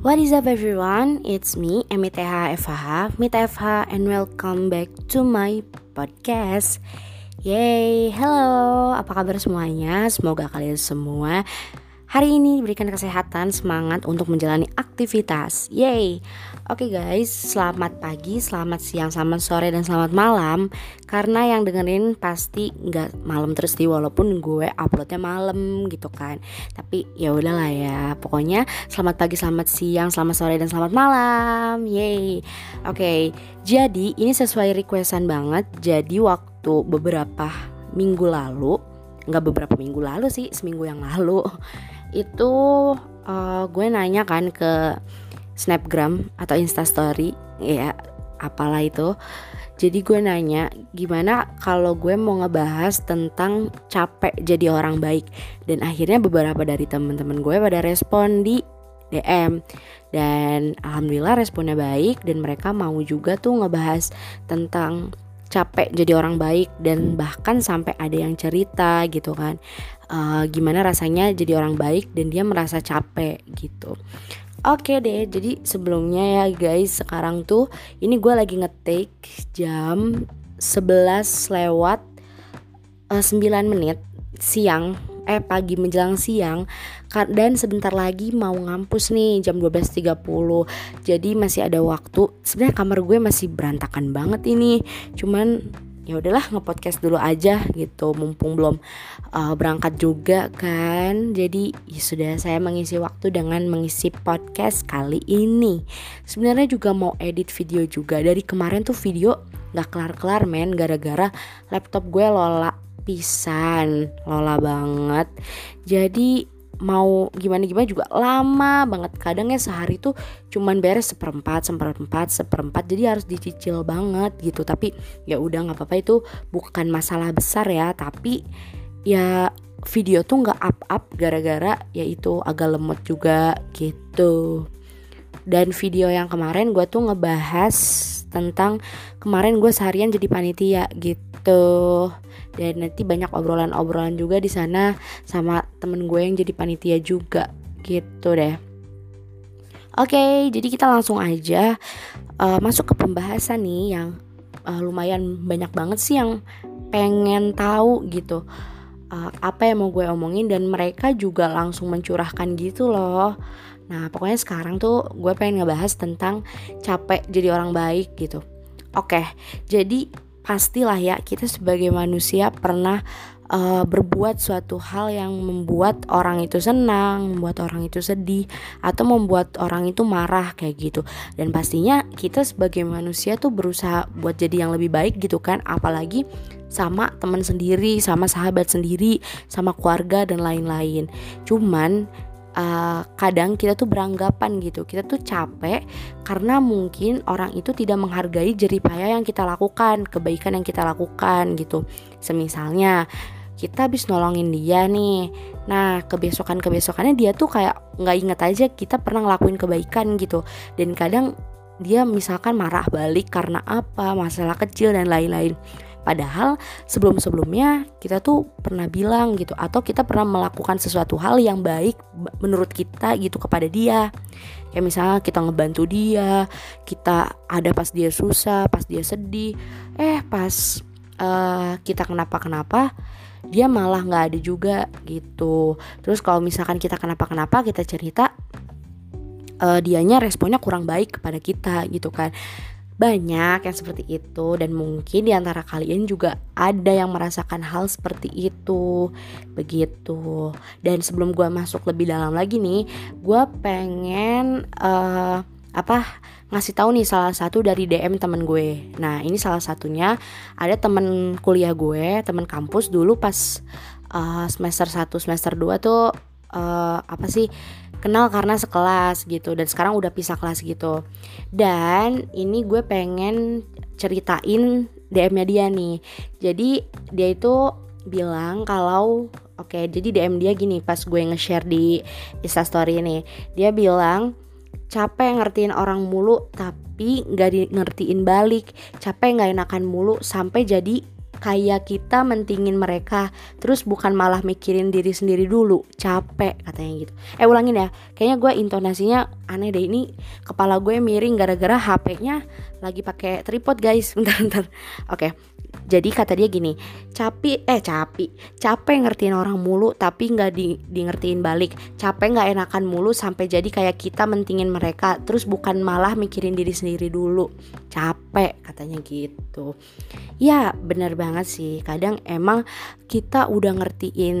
What is up everyone? It's me, MITH FH, Mita FH and welcome back to my podcast. Yay, hello, apa kabar semuanya? Semoga kalian semua hari ini diberikan kesehatan, semangat untuk menjalani aktivitas. Yay, Oke okay guys, selamat pagi, selamat siang, selamat sore, dan selamat malam. Karena yang dengerin pasti nggak malam terus sih Walaupun gue uploadnya malam gitu kan. Tapi ya udahlah ya Pokoknya selamat pagi, selamat siang, selamat sore, dan selamat malam. Yeay. Oke, okay, jadi ini sesuai requestan banget. Jadi waktu beberapa minggu lalu Nggak beberapa minggu lalu sih, seminggu yang lalu Itu uh, gue nanya kan ke snapgram atau instastory ya apalah itu. Jadi gue nanya gimana kalau gue mau ngebahas tentang capek jadi orang baik? Dan akhirnya beberapa dari teman-teman gue pada respon di DM dan alhamdulillah responnya baik dan mereka mau juga tuh ngebahas tentang capek jadi orang baik dan bahkan sampai ada yang cerita gitu kan. Uh, gimana rasanya jadi orang baik dan dia merasa capek gitu Oke deh, jadi sebelumnya ya guys, sekarang tuh ini gue lagi ngetik jam 11 lewat uh, eh, 9 menit siang eh pagi menjelang siang dan sebentar lagi mau ngampus nih jam 12.30 jadi masih ada waktu. Sebenarnya kamar gue masih berantakan banget ini. Cuman ya udahlah ngepodcast dulu aja gitu. Mumpung belum uh, berangkat juga kan. Jadi ya sudah saya mengisi waktu dengan mengisi podcast kali ini. Sebenarnya juga mau edit video juga. Dari kemarin tuh video nggak kelar-kelar men. Gara-gara laptop gue lola pisan. Lola banget. Jadi mau gimana gimana juga lama banget. Kadang ya sehari tuh cuman beres seperempat seperempat seperempat. Jadi harus dicicil banget gitu. Tapi ya udah nggak apa-apa itu bukan masalah besar ya. Tapi ya video tuh nggak up up gara-gara ya itu agak lemot juga gitu. Dan video yang kemarin gue tuh ngebahas tentang kemarin gue seharian jadi panitia gitu dan nanti banyak obrolan-obrolan juga di sana sama temen gue yang jadi panitia juga gitu deh Oke, jadi kita langsung aja uh, masuk ke pembahasan nih yang uh, lumayan banyak banget sih yang pengen tahu gitu uh, apa yang mau gue omongin dan mereka juga langsung mencurahkan gitu loh. Nah, pokoknya sekarang tuh gue pengen ngebahas tentang capek jadi orang baik gitu. Oke, jadi pastilah ya kita sebagai manusia pernah uh, berbuat suatu hal yang membuat orang itu senang, membuat orang itu sedih, atau membuat orang itu marah kayak gitu. Dan pastinya kita sebagai manusia tuh berusaha buat jadi yang lebih baik gitu kan, apalagi sama teman sendiri, sama sahabat sendiri, sama keluarga dan lain-lain. Cuman uh, kadang kita tuh beranggapan gitu. Kita tuh capek karena mungkin orang itu tidak menghargai jeripaya yang kita lakukan kebaikan yang kita lakukan gitu. Semisalnya kita habis nolongin dia nih. Nah kebesokan kebesokannya dia tuh kayak nggak inget aja kita pernah ngelakuin kebaikan gitu. Dan kadang dia misalkan marah balik karena apa masalah kecil dan lain-lain Padahal sebelum-sebelumnya kita tuh pernah bilang gitu atau kita pernah melakukan sesuatu hal yang baik menurut kita gitu kepada dia. Kayak misalnya kita ngebantu dia, kita ada pas dia susah, pas dia sedih, eh pas uh, kita kenapa-kenapa dia malah nggak ada juga gitu. Terus kalau misalkan kita kenapa-kenapa kita cerita uh, dianya responnya kurang baik kepada kita gitu kan banyak yang seperti itu dan mungkin di antara kalian juga ada yang merasakan hal seperti itu. Begitu. Dan sebelum gue masuk lebih dalam lagi nih gue pengen uh, apa ngasih tahu nih salah satu dari DM temen gue. Nah ini salah satunya ada temen kuliah gue temen kampus dulu pas uh, semester 1 semester 2 tuh uh, apa sih kenal karena sekelas gitu dan sekarang udah pisah kelas gitu. Dan ini gue pengen ceritain DM-nya dia nih. Jadi dia itu bilang kalau oke okay, jadi DM dia gini pas gue nge-share di instastory ini. Dia bilang capek ngertiin orang mulu tapi nggak ngertiin balik. Capek nggak enakan mulu sampai jadi kayak kita mentingin mereka terus bukan malah mikirin diri sendiri dulu. Capek katanya gitu. Eh ulangin ya kayaknya gue intonasinya aneh deh. Ini kepala gue miring gara-gara HP-nya lagi pakai tripod guys. Bentar bentar. Oke jadi kata dia gini capek eh capek capek ngertiin orang mulu tapi nggak di, di ngertiin balik. Capek nggak enakan mulu sampai jadi kayak kita mentingin mereka terus bukan malah mikirin diri sendiri dulu. Capek katanya gitu. Ya bener banget sih. Kadang emang kita udah ngertiin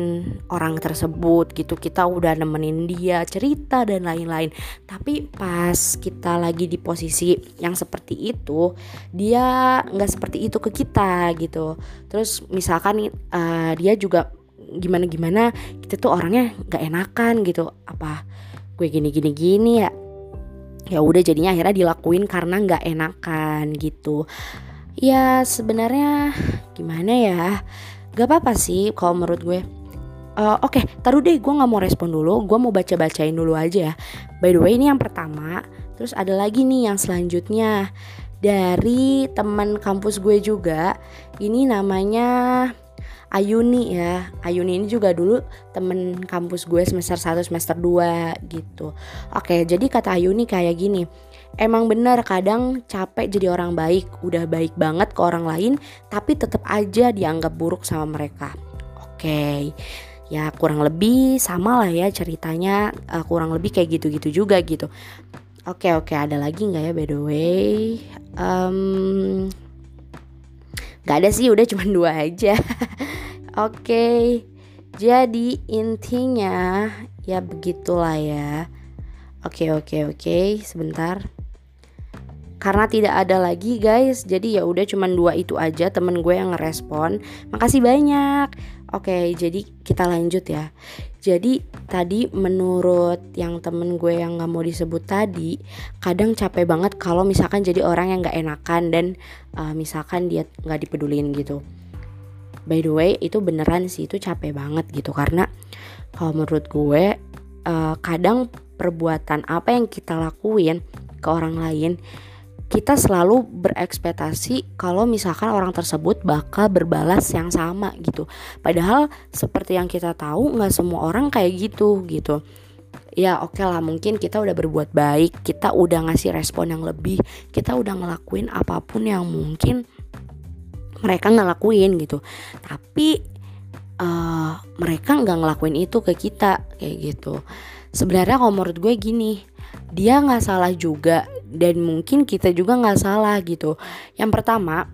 orang tersebut gitu kita udah nemenin dia cerita dan lain-lain. Tapi pas kita lagi di posisi yang seperti itu dia nggak seperti itu ke kita gitu. Terus misalkan uh, dia juga gimana gimana kita tuh orangnya nggak enakan gitu. Apa gue gini gini gini ya. Ya udah jadinya akhirnya dilakuin karena nggak enakan gitu. Ya sebenarnya gimana ya? Gak apa-apa sih kalau menurut gue. Uh, oke okay, taruh deh gue nggak mau respon dulu gue mau baca bacain dulu aja. Ya by the way ini yang pertama. Terus ada lagi nih yang selanjutnya dari teman kampus gue juga. Ini namanya Ayuni ya. Ayuni ini juga dulu temen kampus gue semester 1 semester 2 gitu. Oke jadi kata Ayuni kayak gini. Emang benar kadang capek jadi orang baik Udah baik banget ke orang lain Tapi tetap aja dianggap buruk sama mereka. Oke Ya kurang lebih sama lah ya ceritanya uh, Kurang lebih kayak gitu-gitu juga gitu Oke oke ada lagi nggak ya by the way um, Gak ada sih udah cuma dua aja Oke, jadi intinya ya begitulah ya. Oke, oke, oke, sebentar. Karena tidak ada lagi guys, jadi ya udah cuma dua itu aja temen gue yang ngerespon. Makasih banyak. Oke, jadi kita lanjut ya. Jadi tadi menurut yang temen gue yang nggak mau disebut tadi, kadang capek banget kalau misalkan jadi orang yang nggak enakan dan uh, misalkan dia nggak dipedulin gitu by the way itu beneran sih itu capek banget gitu karena kalau menurut gue uh, kadang perbuatan apa yang kita lakuin ke orang lain kita selalu berekspektasi kalau misalkan orang tersebut bakal berbalas yang sama gitu. Padahal seperti yang kita tahu nggak semua orang kayak gitu gitu. Ya oke okay lah mungkin kita udah berbuat baik kita udah ngasih respon yang lebih kita udah ngelakuin apa pun yang mungkin mereka nggak lakuin gitu. Tapi uh, mereka nggak ngelakuin itu ke kita kayak gitu sebenarnya kalau menurut gue gini dia nggak salah juga dan mungkin kita juga nggak salah gitu yang pertama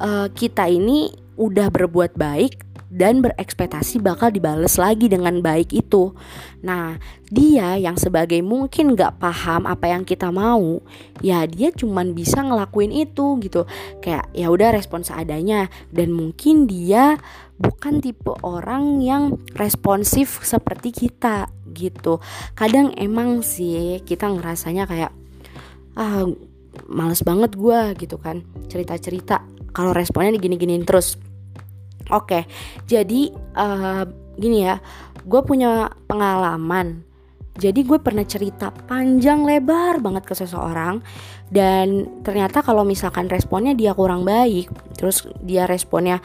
uh, kita ini udah berbuat baik dan berekspektasi bakal dibales lagi dengan baik itu. Nah, dia yang sebagai mungkin gak paham apa yang kita mau, ya dia cuman bisa ngelakuin itu gitu. Kayak ya udah respon seadanya dan mungkin dia bukan tipe orang yang responsif seperti kita gitu. Kadang emang sih kita ngerasanya kayak ah males banget gue gitu kan cerita-cerita kalau responnya digini-giniin terus Oke, jadi uh, gini ya, gue punya pengalaman. Jadi gue pernah cerita panjang lebar banget ke seseorang dan ternyata kalau misalkan responnya dia kurang baik, terus dia responnya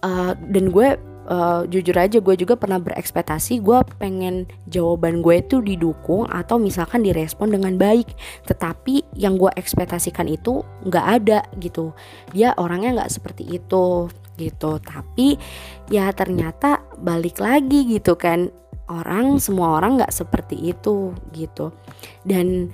uh, dan gue uh, jujur aja gue juga pernah berekspektasi gue pengen jawaban gue itu didukung atau misalkan direspon dengan baik. Tetapi yang gue ekspektasikan itu nggak ada gitu. Dia orangnya nggak seperti itu gitu. Tapi ya ternyata balik lagi gitu kan. Orang semua orang nggak seperti itu gitu. Dan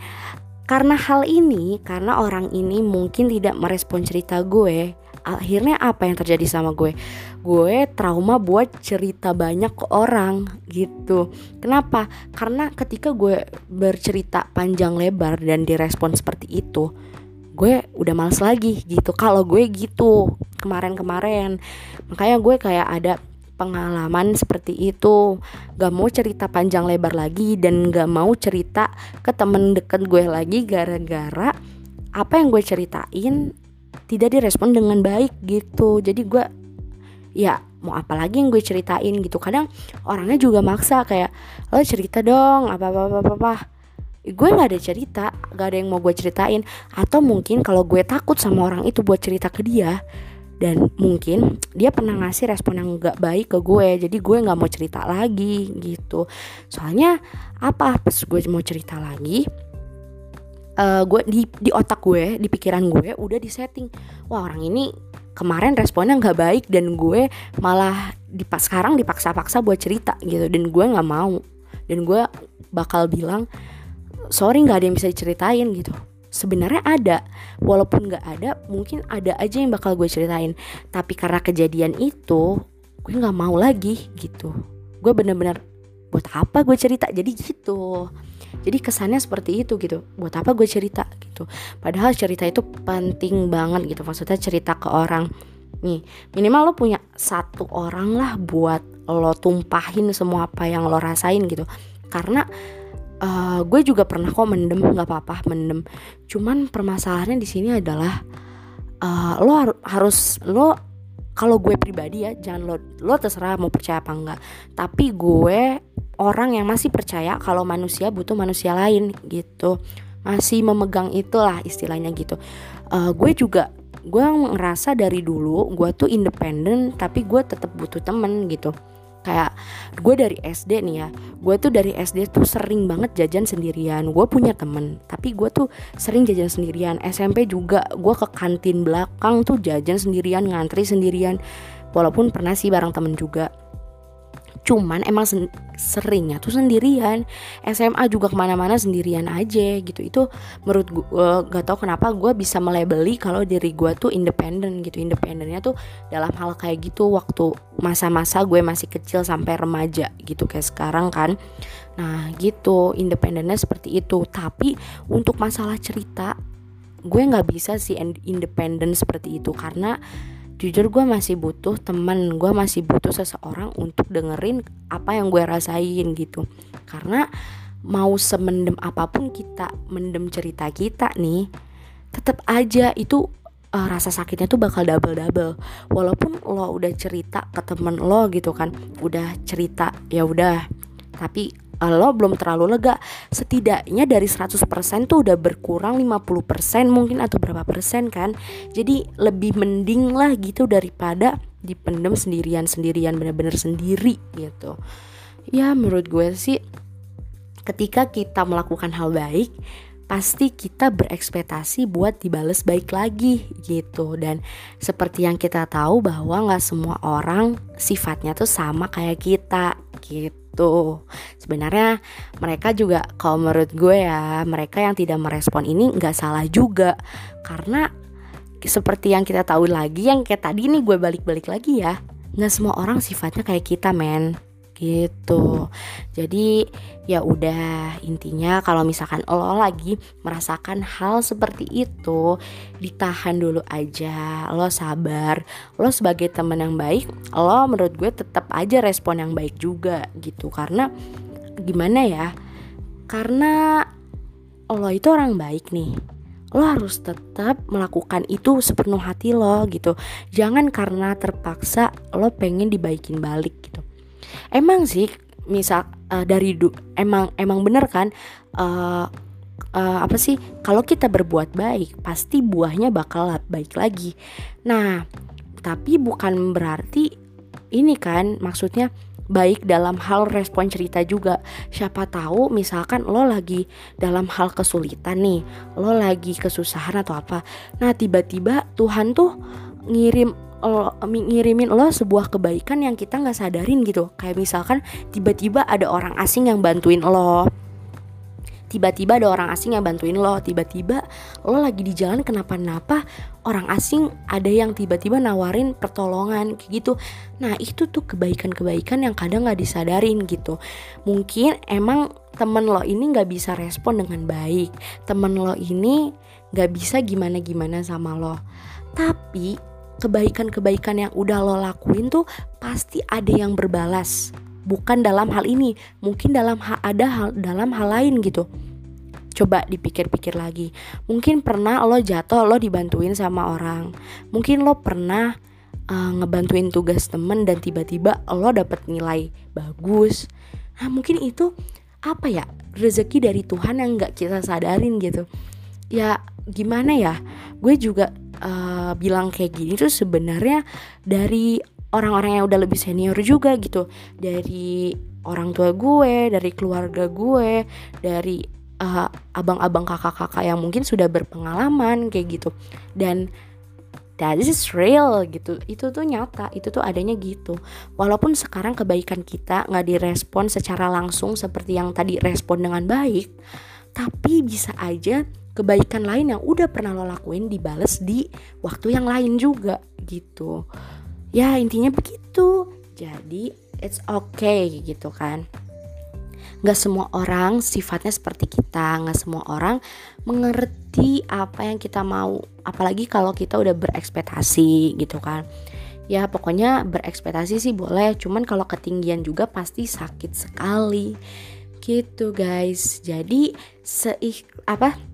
karena hal ini karena orang ini mungkin tidak merespon cerita gue akhirnya apa yang terjadi sama gue? Gue trauma buat cerita banyak ke orang gitu. Kenapa? Karena ketika gue bercerita panjang lebar dan direspon seperti itu gue udah males lagi gitu. Kalau gue gitu kemarin-kemarin. Makanya gue kayak ada pengalaman seperti itu. Gak mau cerita panjang lebar lagi dan gak mau cerita ke temen deket gue lagi gara-gara apa yang gue ceritain tidak direspon dengan baik gitu. Jadi gue ya mau apa lagi yang gue ceritain gitu. Kadang orangnya juga maksa kayak lo cerita dong apa apa apa apa, apa. Gue nggak ada cerita gak ada yang mau gue ceritain. Atau mungkin kalau gue takut sama orang itu buat cerita ke dia dan mungkin dia pernah ngasih respon yang gak baik ke gue jadi gue nggak mau cerita lagi gitu. Soalnya apa? Pas gue mau cerita lagi uh, gue di di otak gue di pikiran gue udah disetting. Wah orang ini kemarin responnya nggak baik dan gue malah dipas sekarang dipaksa-paksa buat cerita gitu. Dan gue nggak mau. Dan gue bakal bilang sorry nggak ada yang bisa diceritain gitu. Sebenarnya ada. Walaupun nggak ada mungkin ada aja yang bakal gue ceritain. Tapi karena kejadian itu gue nggak mau lagi gitu. Gue bener-bener buat apa gue cerita? Jadi gitu jadi kesannya seperti itu gitu. Buat apa gue cerita gitu. Padahal cerita itu penting banget gitu. Maksudnya cerita ke orang. Nih minimal lo punya satu orang lah buat lo tumpahin semua apa yang lo rasain gitu. Karena uh, gue juga pernah kok mendem. Nggak apa-apa mendem. Cuman permasalahannya di sini adalah uh, lo har harus lo kalau gue pribadi ya jangan lo lo terserah mau percaya apa enggak. Tapi gue orang yang masih percaya kalau manusia butuh manusia lain gitu. Masih memegang itulah istilahnya gitu. Uh, gue juga gue ngerasa dari dulu gue tuh independen tapi gue tetap butuh temen gitu kayak gue dari SD nih ya gue tuh dari SD tuh sering banget jajan sendirian. Gue punya temen tapi gue tuh sering jajan sendirian. SMP juga gue ke kantin belakang tuh jajan sendirian ngantri sendirian. Walaupun pernah sih bareng temen juga cuman emang sen seringnya tuh sendirian. SMA juga ke mana-mana sendirian aja gitu. Itu menurut gue gak tau kenapa gue bisa melebeli kalau diri gue tuh independen gitu. Independennya tuh dalam hal kayak gitu. Waktu masa-masa gue masih kecil sampai remaja gitu kayak sekarang kan. Nah gitu. Independennya seperti itu. Tapi untuk masalah cerita gue nggak bisa sih independen seperti itu. Karena jujur gue masih butuh temen gue masih butuh seseorang untuk dengerin apa yang gue rasain gitu. Karena mau semendem apa pun kita mendem cerita kita nih tetap aja itu uh, rasa sakitnya tuh bakal double double walaupun lo udah cerita ke temen lo gitu kan udah cerita ya udah. Tapi lo belum terlalu lega. Setidaknya dari 100% tuh udah berkurang 50% mungkin atau berapa persen kan. Jadi lebih mending lah gitu daripada dipendem sendirian-sendirian bener-bener sendiri gitu. Ya menurut gue sih ketika kita melakukan hal baik pasti kita berekspektasi buat dibales baik lagi gitu. Dan seperti yang kita tahu bahwa nggak semua orang sifatnya tuh sama kayak kita gitu sebenarnya mereka juga kalau menurut gue ya mereka yang tidak merespon ini nggak salah juga. Karena seperti yang kita tahu lagi yang kayak tadi nih gue balik-balik lagi ya nggak semua orang sifatnya kayak kita men gitu. Jadi ya udah intinya kalau misalkan lo lagi merasakan hal seperti itu ditahan dulu aja lo sabar. Lo sebagai teman yang baik lo menurut gue tetap aja respon yang baik juga gitu. Karena gimana ya karena lo itu orang baik nih lo harus tetap melakukan itu sepenuh hati lo gitu. Jangan karena terpaksa lo pengen dibaikin balik emang sih misal uh, dari du emang emang bener kan uh, uh, apa sih kalau kita berbuat baik pasti buahnya bakal baik lagi. Nah tapi bukan berarti ini kan maksudnya baik dalam hal respon cerita juga. Siapa tahu misalkan lo lagi dalam hal kesulitan nih lo lagi kesusahan atau apa. Nah tiba-tiba Tuhan tuh ngirim lo ngirimin lo sebuah kebaikan yang kita nggak sadarin gitu. Kayak misalkan tiba-tiba ada orang asing yang bantuin lo. Tiba-tiba ada orang asing yang bantuin lo. Tiba-tiba lo lagi di jalan kenapa-napa orang asing ada yang tiba-tiba nawarin pertolongan kayak gitu. Nah itu tuh kebaikan-kebaikan yang kadang nggak disadarin gitu. Mungkin emang temen lo ini nggak bisa respon dengan baik. Temen lo ini nggak bisa gimana-gimana sama lo. Tapi kebaikan-kebaikan yang udah lo lakuin tuh pasti ada yang berbalas. Bukan dalam hal ini mungkin dalam hal ada hal dalam hal lain gitu. Coba dipikir-pikir lagi. Mungkin pernah lo jatuh lo dibantuin sama orang. Mungkin lo pernah uh, ngebantuin tugas temen dan tiba-tiba lo dapet nilai bagus. Nah mungkin itu apa ya rezeki dari Tuhan yang nggak kita sadarin gitu. Ya gimana ya gue juga uh, bilang kayak gini tuh sebenarnya dari orang-orang yang udah lebih senior juga gitu. Dari orang tua gue dari keluarga gue dari uh, abang-abang kakak-kakak yang mungkin sudah berpengalaman kayak gitu. Dan that is real gitu. Itu tuh nyata itu tuh adanya gitu. Walaupun sekarang kebaikan kita nggak direspon secara langsung seperti yang tadi respon dengan baik tapi bisa aja kebaikan lain yang udah pernah lo lakuin dibales di waktu yang lain juga gitu. Ya intinya begitu. Jadi it's okay gitu kan. Gak semua orang sifatnya seperti kita. Gak semua orang mengerti apa yang kita mau. Apalagi kalau kita udah berekspektasi gitu kan. Ya pokoknya berekspektasi sih boleh. Cuman kalau ketinggian juga pasti sakit sekali. Gitu guys. Jadi seik apa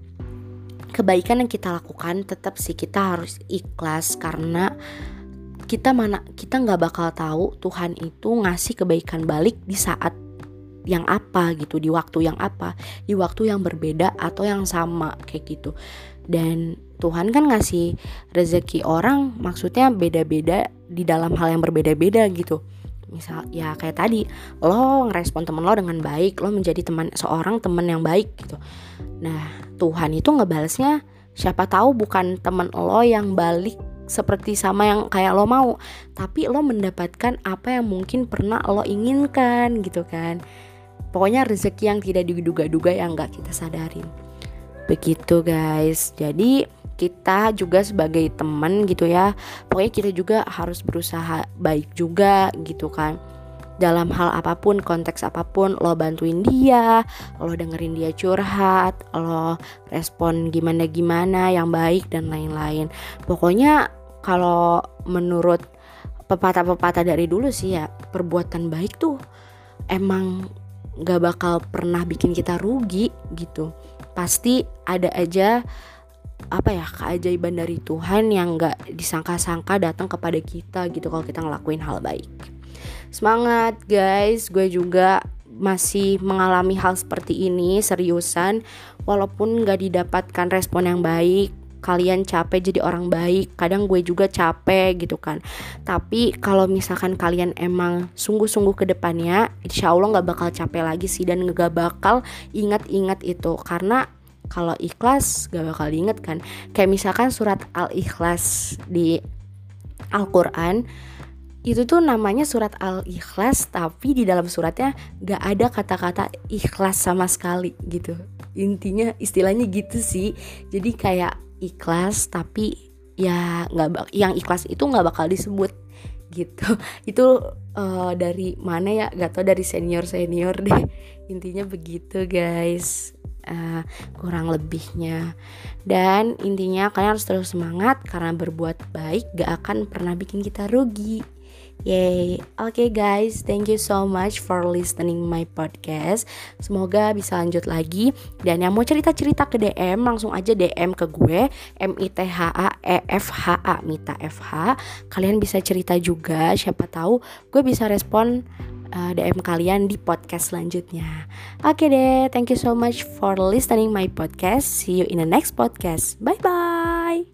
kebaikan yang kita lakukan tetap sih kita harus ikhlas karena kita mana kita nggak bakal tahu Tuhan itu ngasih kebaikan balik di saat yang apa gitu di waktu yang apa di waktu yang berbeda atau yang sama kayak gitu. Dan Tuhan kan ngasih rezeki orang maksudnya beda-beda di dalam hal yang berbeda-beda gitu misal ya kayak tadi lo ngerespon temen lo dengan baik lo menjadi teman seorang teman yang baik gitu. Nah Tuhan itu ngebalesnya siapa tahu bukan temen lo yang balik seperti sama yang kayak lo mau tapi lo mendapatkan apa yang mungkin pernah lo inginkan gitu kan. Pokoknya rezeki yang tidak diduga-duga yang nggak kita sadarin. Begitu guys. Jadi kita juga sebagai teman gitu ya. Pokoknya kita juga harus berusaha baik juga gitu kan. Dalam hal apa pun konteks apa pun lo bantuin dia lo dengerin dia curhat lo respon gimana gimana yang baik dan lain-lain. Pokoknya kalau menurut pepatah-pepatah dari dulu sih ya perbuatan baik tuh emang gak bakal pernah bikin kita rugi gitu. Pasti ada aja apa ya keajaiban dari Tuhan yang gak disangka-sangka datang kepada kita gitu kalau kita ngelakuin hal baik. Semangat guys, gue juga masih mengalami hal seperti ini seriusan. Walaupun gak didapatkan respon yang baik kalian capek jadi orang baik kadang gue juga capek gitu kan. Tapi kalau misalkan kalian emang sungguh-sungguh ke depannya insya Allah gak bakal capek lagi sih dan gak bakal ingat-ingat itu. Karena kalau ikhlas gak bakal diinget kan. Kayak misalkan surat al-ikhlas di Al-Quran itu tuh namanya surat al-ikhlas tapi di dalam suratnya gak ada kata-kata ikhlas sama sekali gitu. Intinya istilahnya gitu sih. Jadi kayak ikhlas tapi ya nggak yang ikhlas itu nggak bakal disebut gitu. Itu uh, dari mana ya? Gak tau dari senior senior deh. Intinya begitu guys uh, kurang lebihnya dan intinya kalian harus terus semangat karena berbuat baik gak akan pernah bikin kita rugi Yay, oke okay guys, thank you so much for listening my podcast. Semoga bisa lanjut lagi. Dan yang mau cerita-cerita ke DM langsung aja DM ke gue M I T H A E F H A Mita F H. Kalian bisa cerita juga, siapa tahu gue bisa respon Eh, uh, DM kalian di podcast selanjutnya. Oke okay deh, thank you so much for listening my podcast. See you in the next podcast. Bye bye.